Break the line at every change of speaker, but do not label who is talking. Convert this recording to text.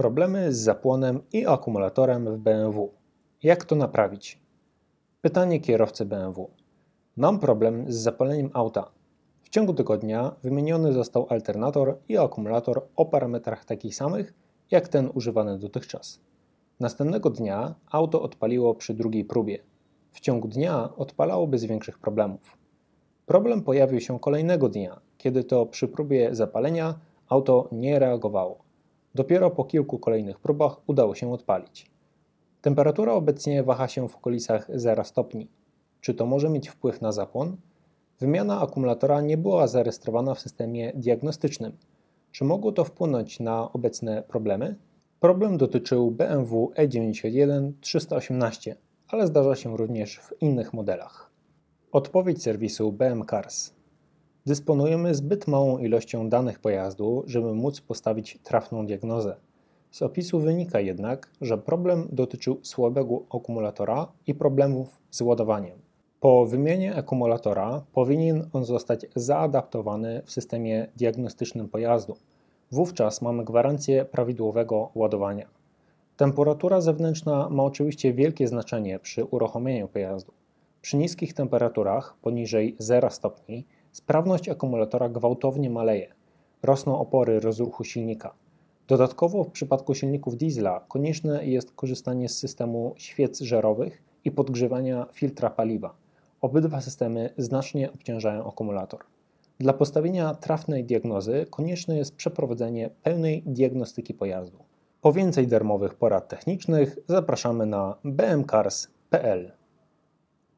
Problemy z zapłonem i akumulatorem w BMW. Jak to naprawić? Pytanie kierowcy BMW. Mam problem z zapaleniem auta. W ciągu tygodnia wymieniony został alternator i akumulator o parametrach takich samych jak ten używany dotychczas. Następnego dnia auto odpaliło przy drugiej próbie. W ciągu dnia odpalało bez większych problemów. Problem pojawił się kolejnego dnia, kiedy to przy próbie zapalenia auto nie reagowało. Dopiero po kilku kolejnych próbach udało się odpalić. Temperatura obecnie waha się w okolicach 0 stopni. Czy to może mieć wpływ na zapłon? Wymiana akumulatora nie była zarejestrowana w systemie diagnostycznym. Czy mogło to wpłynąć na obecne problemy? Problem dotyczył BMW E91 318, ale zdarza się również w innych modelach. Odpowiedź serwisu BM Cars. Dysponujemy zbyt małą ilością danych pojazdu, żeby móc postawić trafną diagnozę. Z opisu wynika jednak, że problem dotyczył słabego akumulatora i problemów z ładowaniem. Po wymianie akumulatora powinien on zostać zaadaptowany w systemie diagnostycznym pojazdu. Wówczas mamy gwarancję prawidłowego ładowania. Temperatura zewnętrzna ma oczywiście wielkie znaczenie przy uruchomieniu pojazdu. Przy niskich temperaturach poniżej 0 stopni sprawność akumulatora gwałtownie maleje. Rosną opory rozruchu silnika. Dodatkowo w przypadku silników diesla konieczne jest korzystanie z systemu świec żerowych i podgrzewania filtra paliwa. Obydwa systemy znacznie obciążają akumulator. Dla postawienia trafnej diagnozy konieczne jest przeprowadzenie pełnej diagnostyki pojazdu. Po więcej darmowych porad technicznych zapraszamy na bmcars.pl.